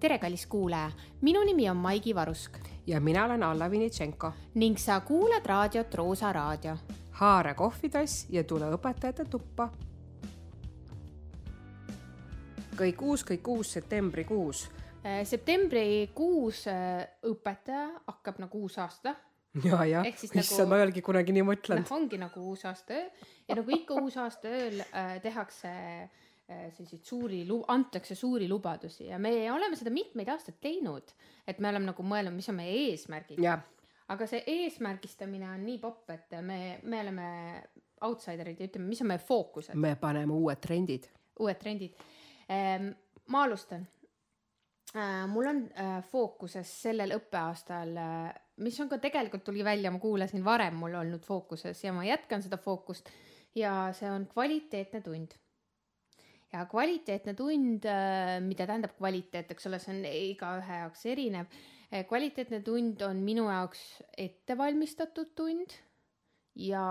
tere, kallis kuulaja, minu nimi on Maigi Varusk ja mina olen Alla Vinitšenko. ning sa kuulad raadiot Roosa Raadio. haara kohvitass ja tule õpetajate tuppa. kõik uus, kõik uus septembrikuus. Äh, septembrikuus äh, õpetaja hakkab nagu uus aasta. ja, ja, issand nagu,, ma ei olegi kunagi nii mõtelnud. ongi nagu uus aasta öö ja nagu ikka uus aasta ööl äh, tehakse Äh, selliseid suuri, antakse suuri lubadusi ja me oleme seda mitmeid aastaid teinud, et me oleme nagu mõelnud, mis on meie eesmärgid. aga see eesmärgistamine on nii popp, et me, me oleme outsiderid ja ütleme, mis on meie fookused. me paneme uued trendid. uued trendid. Ähm, ma alustan. Äh, mul on äh, fookuses sellel õppeaastal, mis on ka tegelikult tuli välja, ma kuulasin varem mul olnud fookuses ja ma jätkan seda fookust ja see on kvaliteetne tund ja kvaliteetne tund, äh, mida tähendab kvaliteet, eks ole, see on igaühe jaoks erinev. Äh, kvaliteetne tund on minu jaoks ettevalmistatud tund ja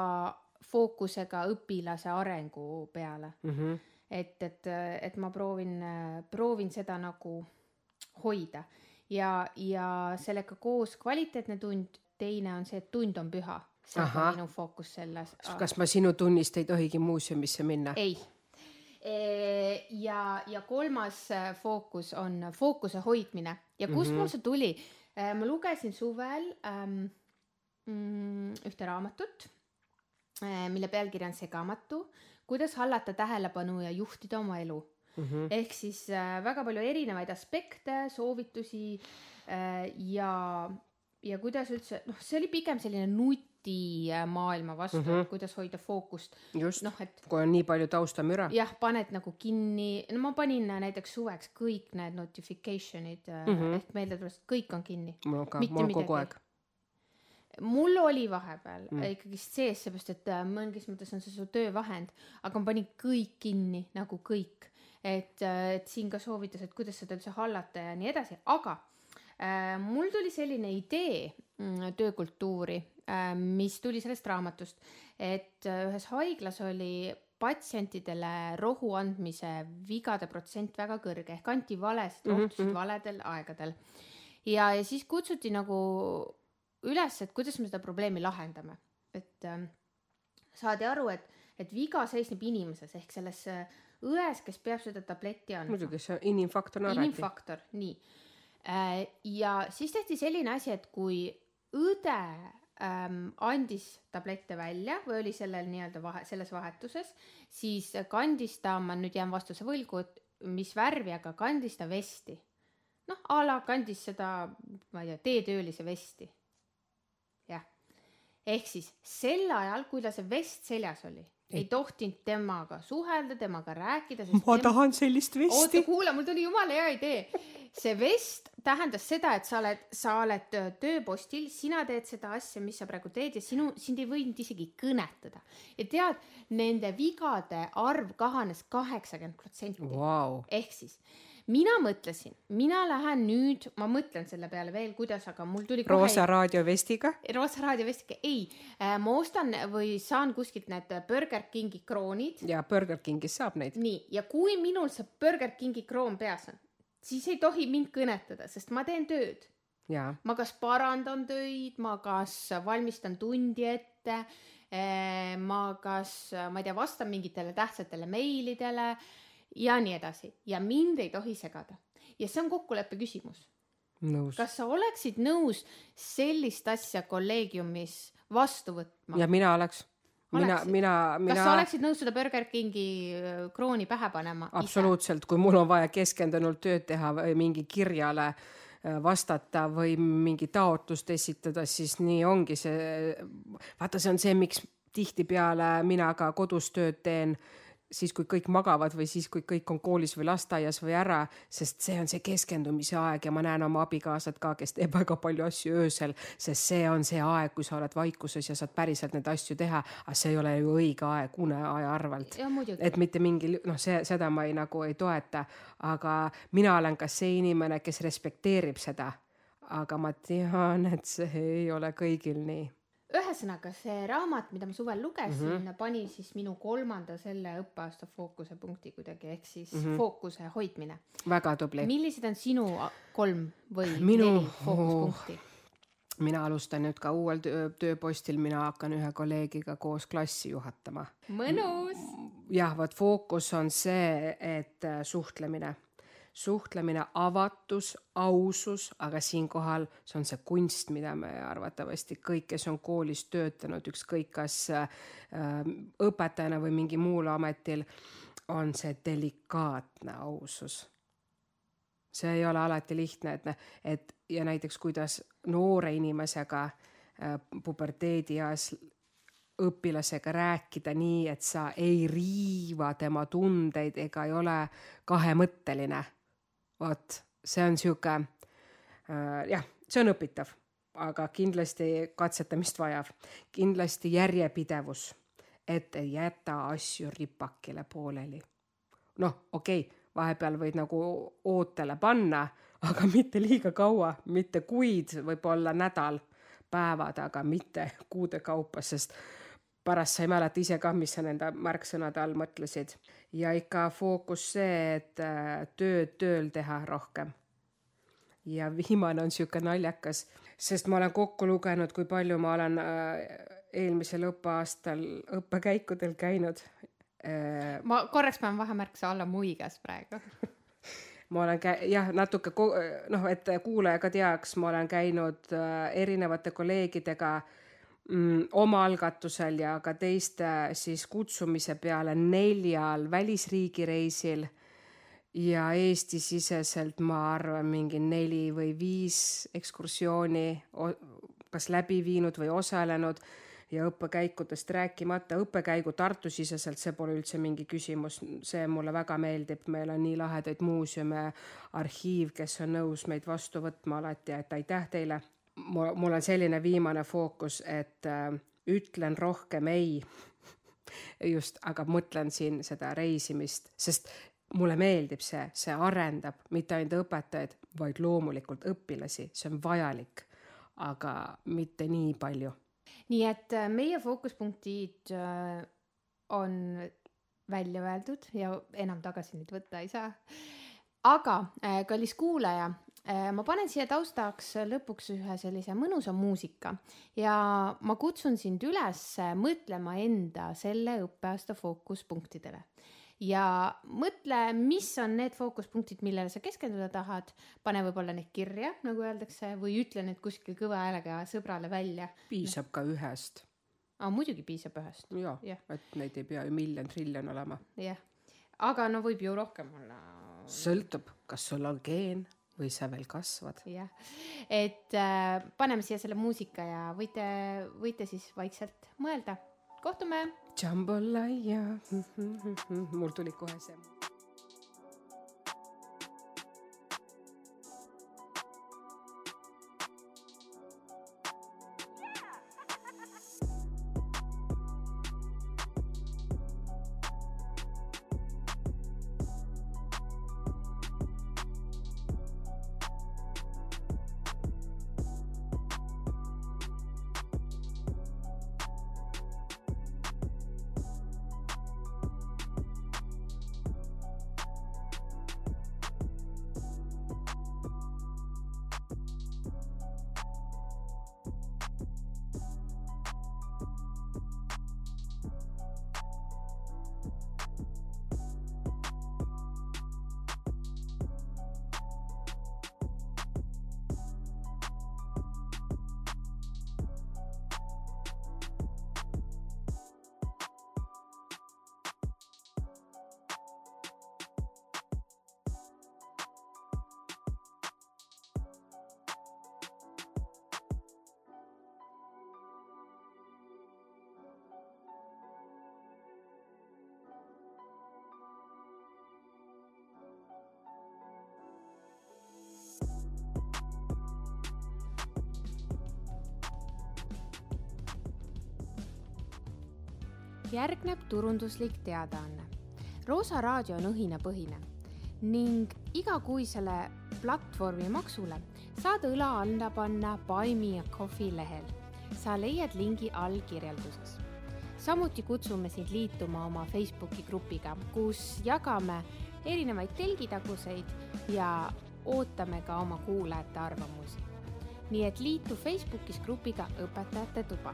fookusega õpilase arengu peale mm. -hmm. et, et, et ma proovin, proovin seda nagu hoida ja, ja sellega koos kvaliteetne tund, teine on see, et tund on püha. see on minu fookus selles. kas ma sinu tunnist ei tohigi muuseumisse minna? ei ja, ja kolmas äh, fookus on fookuse hoidmine ja kust mm -hmm. mul see tuli? Äh, ma lugesin suvel ähm, mm, ühte raamatut, äh, mille pealkiri on Segamatu, kuidas hallata tähelepanu ja juhtida oma elu mm. -hmm. ehk siis äh, väga palju erinevaid aspekte, soovitusi äh, ja, ja kuidas üldse, noh, see oli pigem selline nutt nutimaailma vastu mm, -hmm. kuidas hoida fookust. noh, et kui on nii palju taustamüra. jah, paned nagu kinni, no ma panin näiteks suveks kõik need notification'id mm -hmm. ehk meeldetuletused, kõik on kinni. mul ka, mul on kogu aeg mul oli vahepeal mm. ikkagist sees, seepärast et äh, mingis mõttes on see su töövahend, aga ma panin kõik kinni nagu kõik, et, äh, et siin ka soovitas, et kuidas seda üldse hallata ja nii edasi, aga äh, mul tuli selline idee töökultuuri Äh, mis tuli sellest raamatust, et äh, ühes haiglas oli patsientidele rohu andmise vigade protsent väga kõrge ehk anti valesid rohtusid mm -hmm. valedel aegadel. ja, ja siis kutsuti nagu üles, et kuidas me seda probleemi lahendame, et äh, saadi aru, et, et viga seisneb inimeses ehk selles äh, ões, kes peab seda tabletti andma. muidugi, see inimfaktor on alati. inimfaktor, nii äh,. ja siis tehti selline asi, et kui õde ähm, andis tablette välja või oli sellel nii-öelda vahe, selles vahetuses, siis kandis ta, ma nüüd jään vastuse võlgu, et mis värvi, aga kandis ta vesti. noh, a la kandis seda, ma ei tea, teetöölise vesti. jah, ehk siis sel ajal, kui ta see vest seljas oli, ei tohtinud temaga suhelda, temaga rääkida. ma tema... tahan sellist vesti. oota, kuula, mul tuli jumala hea idee. See vest tähendas seda, et sa oled, sa oled tööpostil, sina teed seda asja, mis sa praegu teed ja sinu, sind ei võinud isegi kõnetada. ja tead, nende vigade arv kahanes kaheksakümmend protsenti wow.. ehk siis mina mõtlesin, mina lähen nüüd, ma mõtlen selle peale veel, kuidas, aga mul tuli kohe. roosa raadiovestiga? roosa raadiovestiga, ei äh,, ma ostan või saan kuskilt need Burger Kingi kroonid. ja Burger Kingis saab neid. nii, ja kui minul see Burger Kingi kroon peas on, siis ei tohi mind kõnetada, sest ma teen tööd. ma kas parandan töid, ma kas valmistan tundi ette, äh, ma kas, ma ei tea, vastan mingitele tähtsatele meilidele ja nii edasi ja mind ei tohi segada ja see on kokkuleppe küsimus. kas sa oleksid nõus sellist asja kolleegiumis vastu võtma? ja mina oleks. Mina, mina, mina. kas sa oleksid nõus seda Burger Kingi äh, krooni pähe panema? absoluutselt, kui mul on vaja keskendunult tööd teha või mingi kirjale äh, vastata või mingi taotlust esitada, siis nii ongi see. vaata, see on see, miks tihtipeale mina ka kodus tööd teen siis, kui kõik magavad või siis, kui kõik on koolis või lasteaias või ära, sest see on see keskendumise aeg ja ma näen oma abikaasat ka, kes teeb väga palju asju öösel, sest see on see aeg, kui sa oled vaikuses ja saad päriselt neid asju teha, aga see ei ole ju õige aeg uneaja arvelt. et mitte mingil, noh, see, seda ma ei nagu ei toeta, aga mina olen ka see inimene, kes respekteerib seda. aga ma tean, et see ei ole kõigil nii ühesõnaga see raamat, mida ma suvel lugesin mm. -hmm. pani siis minu kolmanda selle õppeaasta fookuse punkti kuidagi ehk siis mm. -hmm. fookuse hoidmine. väga tubli. millised on sinu kolm või Minu- neli fookuspunkti? mina alustan nüüd ka uuel töö, tööpostil, mina hakkan ühe kolleegiga koos klassi juhatama. mõnus. jah, vot fookus on see, et äh, suhtlemine, suhtlemine, avatus, ausus, aga siinkohal see on see kunst, mida me arvatavasti kõik, kes on koolis töötanud, ükskõik kas äh, õpetajana või mingi muul ametil, on see delikaatne ausus see ei ole alati lihtne, et, et ja näiteks kuidas noore inimesega äh, puberteedieas õpilasega rääkida nii, et sa ei riiva tema tundeid ega ei ole kahemõtteline. Vot see on sihuke äh, jah, see on õpitav, aga kindlasti katsetamist vajav, kindlasti järjepidevus, et ei jäta asju ripakile pooleli. noh, okei okay, vahepeal võid nagu ootele panna, aga mitte liiga kaua, mitte kuid, võib-olla nädal, päevad, aga mitte kuude kaupa, sest pärast sa ei mäleta ise ka, mis sa nende märksõnade all mõtlesid. ja ikka fookus see, et äh, tööd tööl teha rohkem. ja viimane on sihuke naljakas, sest ma olen kokku lugenud, kui palju ma olen äh, eelmisel õppeaastal õppekäikudel käinud äh, ma korraks panen vahemärk, sa alla muigas praegu. ma olen kä-, jah, natuke ko- noh, et kuulaja ka teaks, ma olen käinud äh, erinevate kolleegidega mm, omaalgatusel ja ka teiste siis kutsumise peale neljal välisriigi reisil ja Eesti-siseselt ma arvan, mingi neli või viis ekskursiooni kas läbi viinud või osalenud. Ja õppekäikudest rääkimata, õppekäigu Tartu-siseselt, see pole üldse mingi küsimus, see mulle väga meeldib, meil on nii lahedaid muuseume, arhiiv, kes on nõus meid vastu võtma alati, et aitäh teile. Mul, mul on selline viimane fookus, et äh, ütlen rohkem ei. just, aga mõtlen siin seda reisimist, sest mulle meeldib see, see arendab mitte ainult õpetajaid, vaid loomulikult õpilasi, see on vajalik, aga mitte nii palju nii et äh, meie fookuspunktid äh, on välja öeldud ja enam tagasi nüüd võtta ei saa. aga äh, kallis kuulaja, ma panen siia taustaks lõpuks ühe sellise mõnusa muusika ja ma kutsun sind üles mõtlema enda selle õppeaasta fookuspunktidele ja mõtle, mis on need fookuspunktid, millele sa keskenduda tahad, pane võib-olla need kirja, nagu öeldakse, või ütle need kuskil kõva häälega sõbrale välja. piisab ka ühest. aa, muidugi piisab ühest. jaa ja., et neid ei pea ju miljon, triljon olema. jah, aga no võib ju rohkem olla. sõltub, kas sul on geen või sa veel kasvad. jah, et äh, paneme siia selle muusika ja võite, võite siis vaikselt mõelda. kohtume Jambalaya, mul tuli kohe see. Järgneb turunduslik teadaanne. Roosa raadio on õhinapõhine ning igakuisele platvormi maksule saad õla alla panna Buy Me a Coffee lehel. sa leiad lingi all kirjelduses. samuti kutsume sind liituma oma Facebooki grupiga, kus jagame erinevaid telgitaguseid ja ootame ka oma kuulajate arvamusi. nii et liitu Facebookis grupiga Õpetajate Tuba